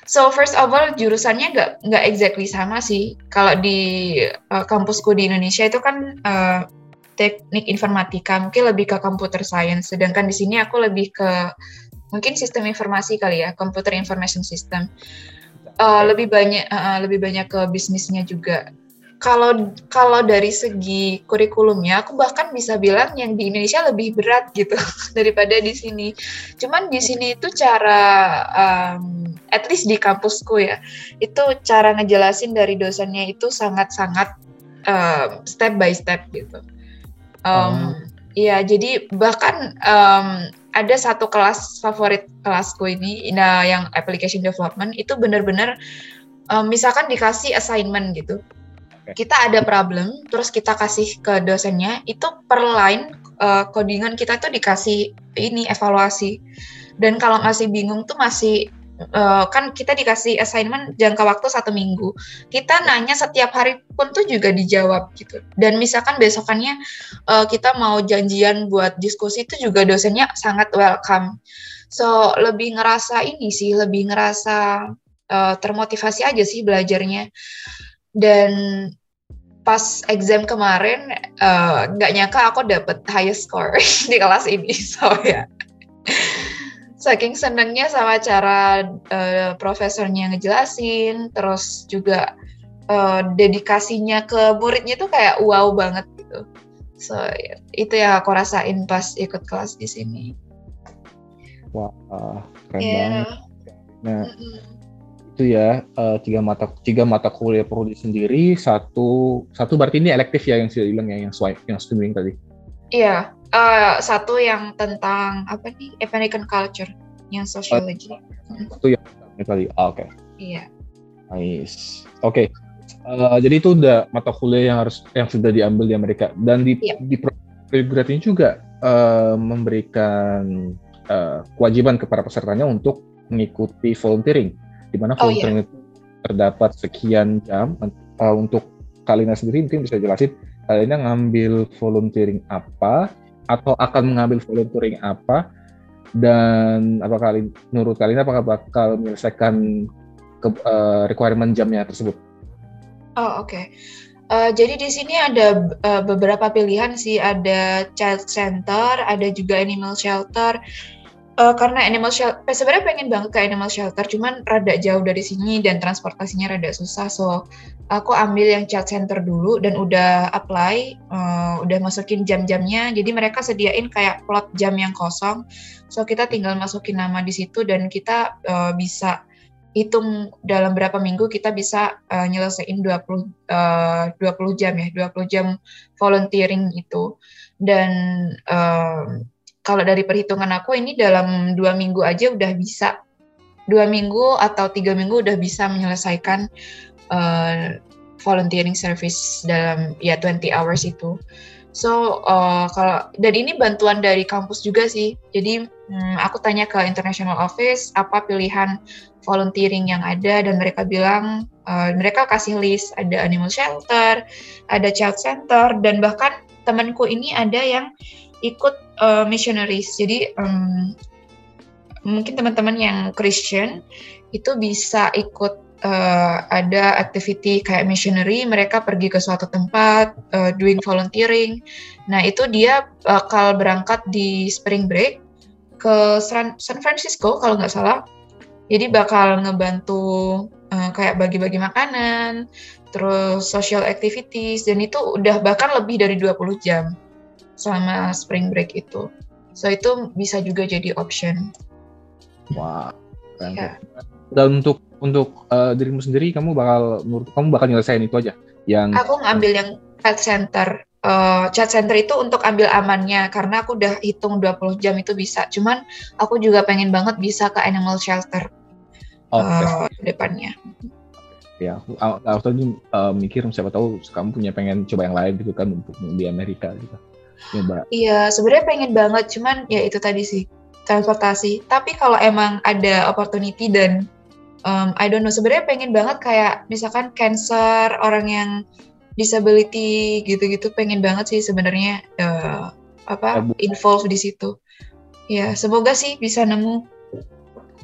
So first of all jurusannya nggak nggak exactly sama sih. Kalau di uh, kampusku di Indonesia itu kan uh, teknik informatika, mungkin lebih ke computer science. Sedangkan di sini aku lebih ke mungkin sistem informasi kali ya, computer information system. Uh, lebih banyak uh, lebih banyak ke bisnisnya juga kalau kalau dari segi kurikulumnya aku bahkan bisa bilang yang di Indonesia lebih berat gitu daripada di sini. Cuman di sini itu cara um, at least di kampusku ya itu cara ngejelasin dari dosennya itu sangat-sangat um, step by step gitu. Um. Iya, jadi bahkan um, ada satu kelas favorit kelasku ini, nah yang application development itu benar-benar um, misalkan dikasih assignment gitu kita ada problem, terus kita kasih ke dosennya, itu per line uh, codingan kita tuh dikasih ini evaluasi. Dan kalau masih bingung tuh masih uh, kan kita dikasih assignment jangka waktu satu minggu. Kita nanya setiap hari pun tuh juga dijawab gitu. Dan misalkan besokannya uh, kita mau janjian buat diskusi itu juga dosennya sangat welcome. So lebih ngerasa ini sih, lebih ngerasa uh, termotivasi aja sih belajarnya. Dan pas exam kemarin eh, nggak uh, nyangka aku dapet highest score di kelas ini so ya yeah. saking senengnya sama cara uh, profesornya ngejelasin terus juga uh, dedikasinya ke muridnya tuh kayak wow banget gitu so yeah. itu yang aku rasain pas ikut kelas di sini wah keren yeah. banget nah mm -hmm itu ya uh, tiga mata tiga mata kuliah prodi sendiri satu satu berarti ini elektif ya yang sudah bilang ya yang swipe yang streaming tadi iya uh, satu yang tentang apa nih American culture yang sociology uh, itu yang Italy. Oh, Oke. Okay. Iya. Nice. Oke. Okay. Uh, jadi itu udah mata kuliah yang harus yang sudah diambil di Amerika dan di yeah. di program ini juga uh, memberikan uh, kewajiban kepada pesertanya untuk mengikuti volunteering di mana oh, volunteering oh, itu terdapat sekian jam uh, untuk Kalina sendiri mungkin bisa jelasin Kalina ngambil volunteering apa atau akan mengambil volunteering apa dan apakah menurut Kalina apakah bakal menyelesaikan ke, uh, requirement jamnya tersebut? Oh oke. Okay. Uh, jadi di sini ada uh, beberapa pilihan sih, ada child center, ada juga animal shelter. Uh, karena animal shelter, sebenarnya pengen banget ke animal shelter, cuman rada jauh dari sini dan transportasinya rada susah. So aku ambil yang child center dulu dan udah apply, uh, udah masukin jam-jamnya. Jadi mereka sediain kayak plot jam yang kosong. So kita tinggal masukin nama di situ dan kita uh, bisa hitung dalam berapa minggu kita bisa uh, nyelesain 20 uh, 20 jam ya, 20 jam volunteering itu. Dan uh, kalau dari perhitungan aku ini dalam dua minggu aja udah bisa dua minggu atau tiga minggu udah bisa menyelesaikan uh, volunteering service dalam ya 20 hours itu. So uh, kalau dan ini bantuan dari kampus juga sih. Jadi hmm, aku tanya ke international office apa pilihan volunteering yang ada dan mereka bilang uh, mereka kasih list ada animal shelter, ada child center dan bahkan temanku ini ada yang ikut uh, missionaries. Jadi um, mungkin teman-teman yang Christian itu bisa ikut uh, ada activity kayak missionary, mereka pergi ke suatu tempat uh, doing volunteering. Nah itu dia bakal berangkat di spring break ke San, Francisco kalau nggak salah. Jadi bakal ngebantu uh, kayak bagi-bagi makanan, terus social activities, dan itu udah bahkan lebih dari 20 jam selama spring break itu. So itu bisa juga jadi option. Wah, wow, ya. Dan untuk untuk uh, dirimu sendiri kamu bakal menurut kamu bakal nyelesain itu aja yang aku ngambil yang chat center uh, chat center itu untuk ambil amannya karena aku udah hitung 20 jam itu bisa cuman aku juga pengen banget bisa ke animal shelter okay. uh, eh, depannya ya aku, aku tadi uh, mikir siapa tahu kamu punya pengen coba yang lain gitu kan untuk di Amerika gitu Coba. iya sebenarnya pengen banget cuman ya itu tadi sih transportasi. Tapi kalau emang ada opportunity dan um, I don't know sebenarnya pengen banget kayak misalkan cancer orang yang disability gitu-gitu pengen banget sih sebenarnya uh, apa involve di situ. Ya semoga sih bisa nemu.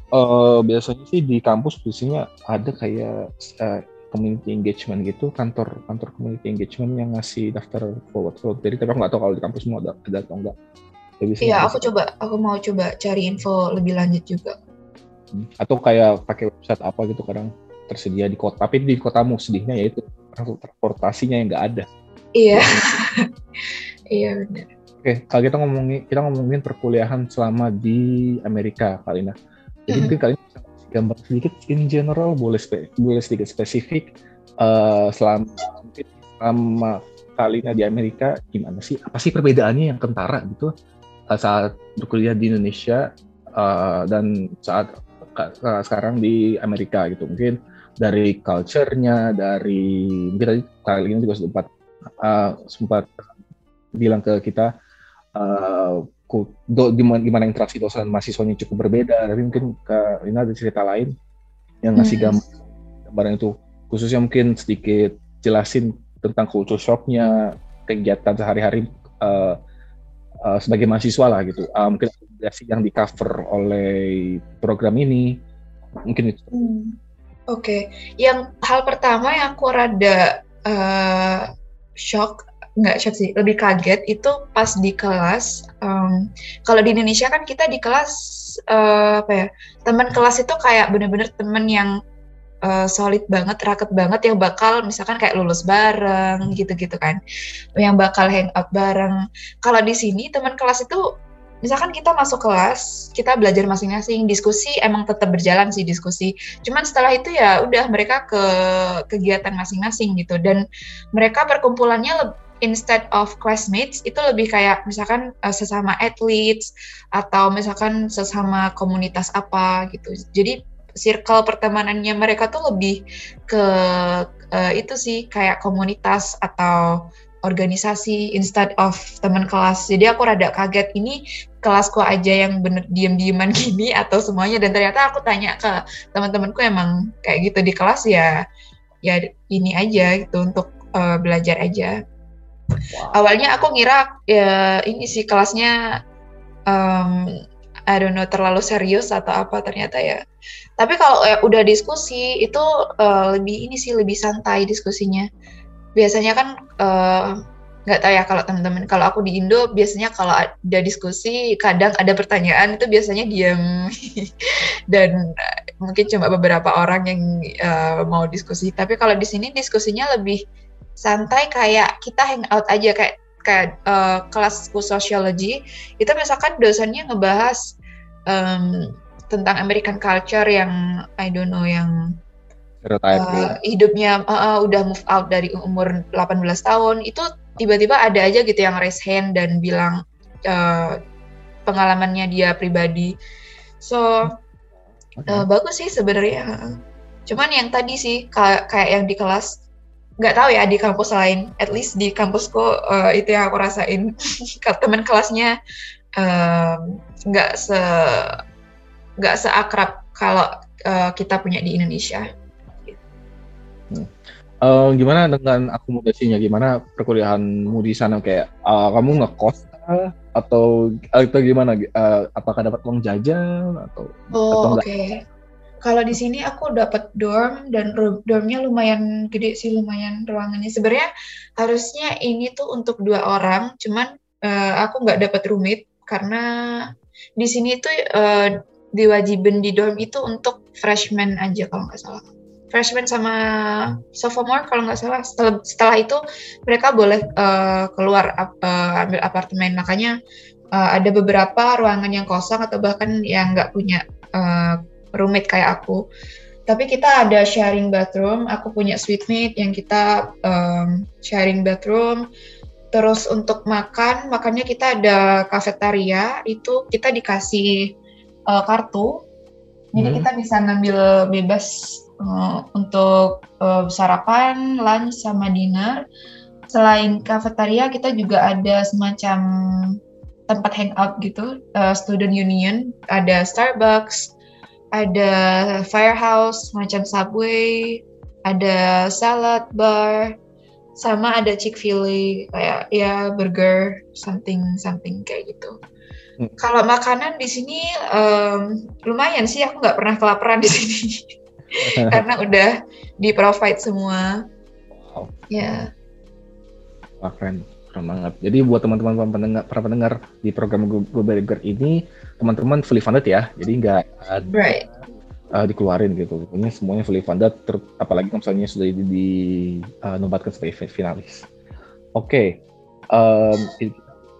Uh, biasanya sih di kampus biasanya ada kayak uh, community engagement gitu kantor kantor community engagement yang ngasih daftar forward forward jadi tapi aku nggak tahu kalau di kampus mau ada, ada atau enggak Iya, aku coba, aku mau coba cari info lebih lanjut juga. Atau kayak pakai website apa gitu kadang tersedia di kota tapi di kotamu sedihnya yaitu transportasinya yang nggak ada. Iya. Iya. Benar. Oke kalau kita ngomongin kita ngomongin perkuliahan selama di Amerika Kalina. Jadi mm mungkin kalian bisa gambar sedikit in general boleh spe, boleh sedikit spesifik uh, selama selama Kalina di Amerika gimana sih? Apa sih perbedaannya yang kentara gitu? Uh, saat berkuliah di Indonesia uh, dan saat sekarang di Amerika gitu. Mungkin dari culture-nya dari mungkin tadi kali ini juga sempat uh, sempat bilang ke kita uh, do, gimana, gimana interaksi dosen mahasiswanya cukup berbeda tapi mungkin ke ini ada cerita lain yang ngasih hmm. gambar gambaran itu khususnya mungkin sedikit jelasin tentang culture shock-nya kegiatan sehari-hari uh, uh, sebagai mahasiswa lah gitu uh, mungkin yang di cover oleh program ini mungkin itu. Hmm. Oke, okay. yang hal pertama yang aku rada uh, shock nggak shock sih, lebih kaget itu pas di kelas. Um, kalau di Indonesia kan kita di kelas uh, apa ya, teman kelas itu kayak bener-bener teman yang uh, solid banget, raket banget yang bakal misalkan kayak lulus bareng gitu-gitu kan, yang bakal hangout bareng. Kalau di sini teman kelas itu misalkan kita masuk kelas, kita belajar masing-masing, diskusi emang tetap berjalan sih diskusi. Cuman setelah itu ya udah mereka ke kegiatan masing-masing gitu dan mereka perkumpulannya instead of classmates itu lebih kayak misalkan uh, sesama athletes atau misalkan sesama komunitas apa gitu. Jadi circle pertemanannya mereka tuh lebih ke uh, itu sih kayak komunitas atau organisasi instead of teman kelas. Jadi aku rada kaget ini kelasku aja yang bener diem-dieman gini atau semuanya dan ternyata aku tanya ke teman-temanku emang kayak gitu di kelas ya ya ini aja gitu untuk uh, belajar aja. Wow. Awalnya aku ngira ya ini sih kelasnya um, I don't know terlalu serius atau apa ternyata ya. Tapi kalau ya, udah diskusi itu uh, lebih ini sih lebih santai diskusinya. Biasanya kan nggak uh, tahu ya kalau teman-teman kalau aku di Indo biasanya kalau ada diskusi kadang ada pertanyaan itu biasanya diam dan mungkin cuma beberapa orang yang uh, mau diskusi. Tapi kalau di sini diskusinya lebih santai kayak kita hangout aja kayak kayak uh, kelasku sosiologi itu misalkan dosennya ngebahas um, tentang American culture yang I don't know yang uh, hidupnya uh, uh, udah move out dari umur 18 tahun itu tiba-tiba ada aja gitu yang raise hand dan bilang uh, pengalamannya dia pribadi. So okay. uh, bagus sih sebenarnya cuman yang tadi sih kayak yang di kelas nggak tahu ya di kampus lain at least di kampusku uh, itu yang aku rasain teman kelasnya nggak um, se nggak seakrab kalau uh, kita punya di Indonesia. Hmm. Uh, gimana dengan akomodasinya? Gimana perkuliahanmu di sana? Kayak uh, kamu ngekos atau atau gimana? Uh, apakah dapat uang jajan atau? Oh oke. Okay kalau di sini aku dapat dorm dan dormnya lumayan gede sih lumayan ruangannya. Sebenarnya harusnya ini tuh untuk dua orang cuman uh, aku nggak dapat roommate karena di sini tuh uh, diwajibin di dorm itu untuk freshman aja kalau nggak salah. Freshman sama sophomore kalau nggak salah. Setelah, setelah itu mereka boleh uh, keluar uh, ambil apartemen. Makanya uh, ada beberapa ruangan yang kosong atau bahkan yang nggak punya uh, roommate kayak aku. Tapi kita ada sharing bathroom. Aku punya suite mate yang kita um, sharing bathroom. Terus untuk makan, makannya kita ada kafetaria. Itu kita dikasih uh, kartu. Jadi hmm. kita bisa ngambil bebas uh, untuk uh, sarapan, lunch, sama dinner. Selain kafetaria, kita juga ada semacam tempat hangout gitu, uh, student union, ada Starbucks, ada firehouse macam Subway, ada salad bar, sama ada Chick-fil-A kayak ya burger something something kayak gitu. Hmm. Kalau makanan di sini um, lumayan sih aku nggak pernah kelaparan di sini karena udah di provide semua. Wow. Ya. Wah keren, keren banget. Jadi buat teman-teman pendengar, para pendengar di program Global Girl ini teman-teman fully funded ya, jadi nggak right. uh, dikeluarin gitu. Pokoknya semuanya fully funded, ter, apalagi misalnya sudah di, di uh, nobatkan sebagai finalis. Oke, okay. um,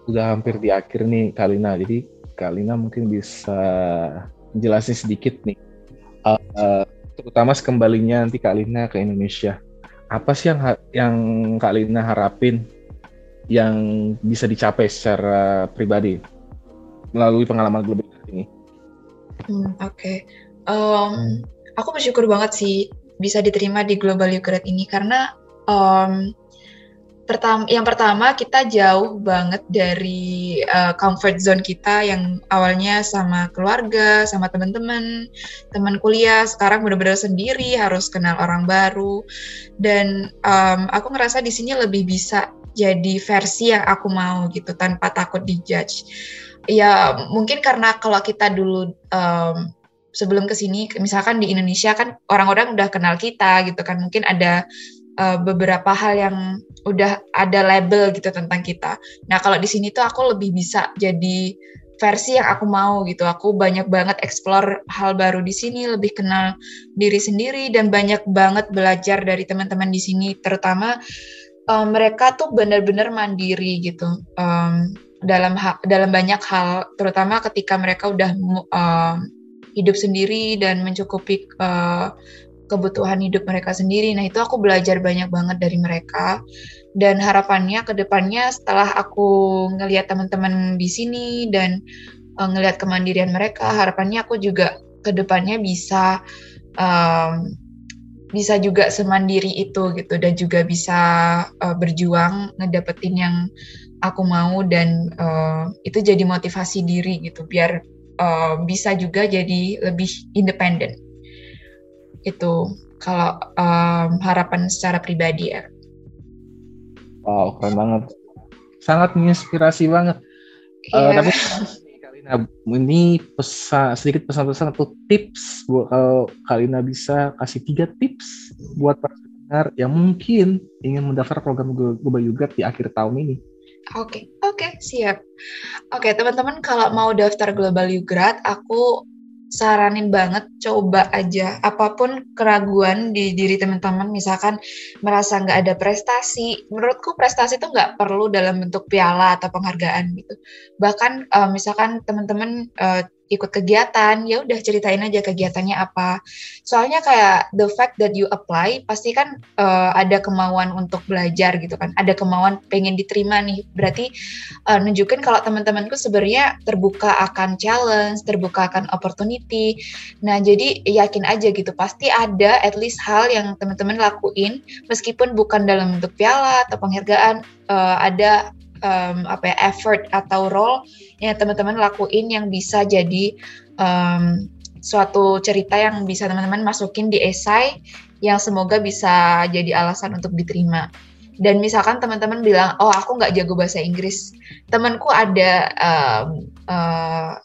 udah hampir di akhir nih Kalina, jadi Kalina mungkin bisa jelasin sedikit nih, uh, uh, terutama sekembalinya nanti Kalina ke Indonesia. Apa sih yang yang Kalina harapin yang bisa dicapai secara pribadi melalui pengalaman global ini? Hmm, Oke, okay. um, hmm. aku bersyukur banget sih bisa diterima di Global Ukraine ini karena um, pertama, yang pertama kita jauh banget dari uh, comfort zone kita yang awalnya sama keluarga, sama teman-teman, teman kuliah, sekarang benar-benar sendiri harus kenal orang baru dan um, aku ngerasa di sini lebih bisa jadi versi yang aku mau gitu tanpa takut dijudge ya mungkin karena kalau kita dulu um, sebelum ke sini misalkan di Indonesia kan orang-orang udah kenal kita gitu kan mungkin ada uh, beberapa hal yang udah ada label gitu tentang kita. Nah kalau di sini tuh aku lebih bisa jadi versi yang aku mau gitu. Aku banyak banget explore hal baru di sini, lebih kenal diri sendiri dan banyak banget belajar dari teman-teman di sini. Terutama um, mereka tuh benar-benar mandiri gitu. Um, dalam dalam banyak hal, terutama ketika mereka udah uh, hidup sendiri dan mencukupi uh, kebutuhan hidup mereka sendiri. Nah itu aku belajar banyak banget dari mereka dan harapannya ke depannya setelah aku ngelihat teman-teman di sini dan uh, ngelihat kemandirian mereka, harapannya aku juga ke depannya bisa um, bisa juga semandiri itu gitu dan juga bisa uh, berjuang ngedapetin yang aku mau dan uh, itu jadi motivasi diri gitu biar uh, bisa juga jadi lebih independen itu kalau um, harapan secara pribadi ya. Wow keren banget, sangat menginspirasi banget. Yeah. Uh, tapi Kalina ini pesan sedikit pesan-pesan atau tips buat kalau Kalina bisa kasih tiga tips buat para pendengar yang mungkin ingin mendaftar program Global Yogurt di akhir tahun ini. Oke, okay, oke, okay, siap. Oke, okay, teman-teman kalau mau daftar Global Yogurt, aku saranin banget coba aja apa pun keraguan di diri teman-teman misalkan merasa nggak ada prestasi menurutku prestasi itu nggak perlu dalam bentuk piala atau penghargaan gitu bahkan uh, misalkan teman-teman uh, ikut kegiatan ya udah ceritain aja kegiatannya apa. Soalnya kayak the fact that you apply pasti kan uh, ada kemauan untuk belajar gitu kan. Ada kemauan pengen diterima nih. Berarti uh, nunjukin kalau teman-temanku sebenarnya terbuka akan challenge terbuka akan opportunity. Nah jadi yakin aja gitu pasti ada at least hal yang teman-teman lakuin meskipun bukan dalam bentuk piala atau penghargaan uh, ada um, apa ya effort atau role yang teman-teman lakuin yang bisa jadi um, suatu cerita yang bisa teman-teman masukin di esai yang semoga bisa jadi alasan untuk diterima. Dan misalkan teman-teman bilang, oh aku nggak jago bahasa Inggris, temanku ada um, uh,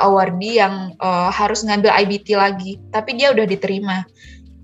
awardee yang uh, harus ngambil IBT lagi, tapi dia udah diterima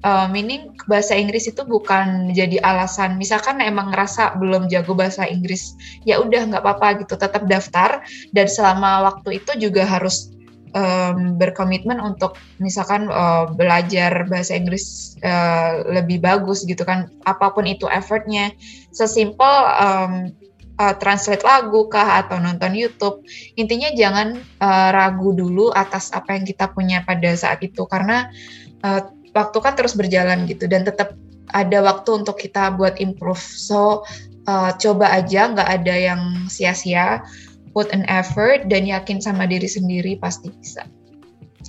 uh, meaning bahasa Inggris itu bukan jadi alasan. Misalkan emang ngerasa belum jago bahasa Inggris, ya udah nggak apa-apa gitu, tetap daftar dan selama waktu itu juga harus um, berkomitmen untuk misalkan uh, belajar bahasa Inggris uh, lebih bagus gitu kan, apa pun itu effortnya. Sesimpel um, uh, translate lagu kah atau nonton YouTube. Intinya jangan uh, ragu dulu atas apa yang kita punya pada saat itu karena uh, waktu kan terus berjalan gitu dan tetap ada waktu untuk kita buat improve. So uh, coba aja, nggak ada yang sia-sia. Put an effort dan yakin sama diri sendiri pasti bisa.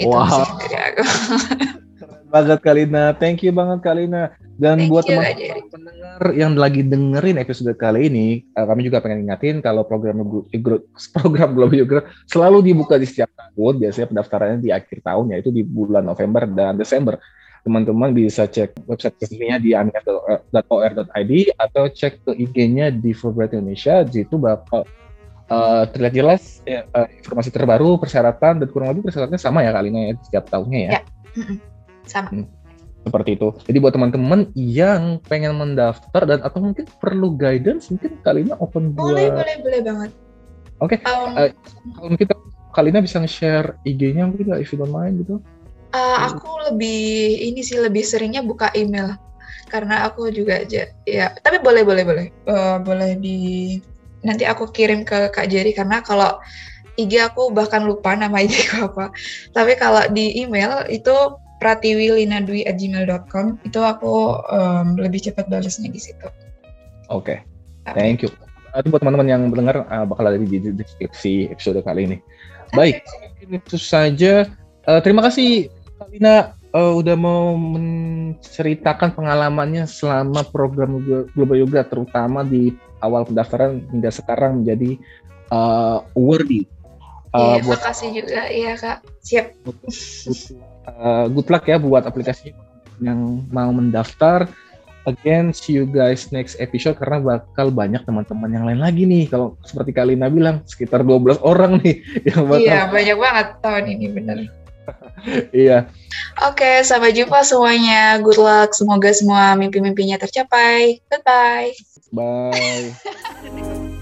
Itu wow. dari aku. Keren banget Kalina, thank you banget Kalina. Dan thank buat teman-teman pendengar yang lagi dengerin episode kali ini, uh, kami juga pengen ingatin kalau program program Global Yoga selalu dibuka di setiap tahun. Biasanya pendaftarannya di akhir tahun, yaitu di bulan November dan Desember teman-teman bisa cek website resminya di ania.or.id atau cek ke IG-nya di Fulbright Indonesia. Di situ bakal uh, terlihat jelas ya, uh, informasi terbaru, persyaratan dan kurang lebih persyaratannya sama ya kalinya ya setiap tahunnya ya. ya. Sama. Hmm. Seperti itu. Jadi buat teman-teman yang pengen mendaftar dan atau mungkin perlu guidance, mungkin kalinya open boleh, buat. Boleh, boleh, banget. Oke. Okay. Um, uh, kalau mungkin Kalina bisa nge-share IG-nya mungkin if you don't mind gitu. Uh, aku lebih ini sih lebih seringnya buka email karena aku juga aja ya tapi boleh boleh boleh uh, boleh di nanti aku kirim ke Kak Jerry karena kalau IG aku bahkan lupa nama IG aku apa tapi kalau di email itu pratiwilinadwi@gmail.com itu aku um, lebih cepat balasnya di situ. Oke, okay. thank you. Itu buat teman-teman yang mendengar uh, bakal ada di deskripsi episode kali ini. Baik, itu saja. Uh, terima kasih Lina uh, udah mau menceritakan pengalamannya selama program Global Yoga terutama di awal pendaftaran hingga sekarang menjadi uh, worthy. Uh, iya, buat, makasih juga iya kak. Siap. Uh, good luck ya buat aplikasi yang mau mendaftar. Again, see you guys next episode karena bakal banyak teman-teman yang lain lagi nih. Kalau seperti Kalina bilang, sekitar 12 orang nih yang bakal. Iya, banyak banget tahun ini benar. Iya. Oke, sampai jumpa semuanya. Good luck. Semoga semua mimpi-mimpinya tercapai. Goodbye. Bye.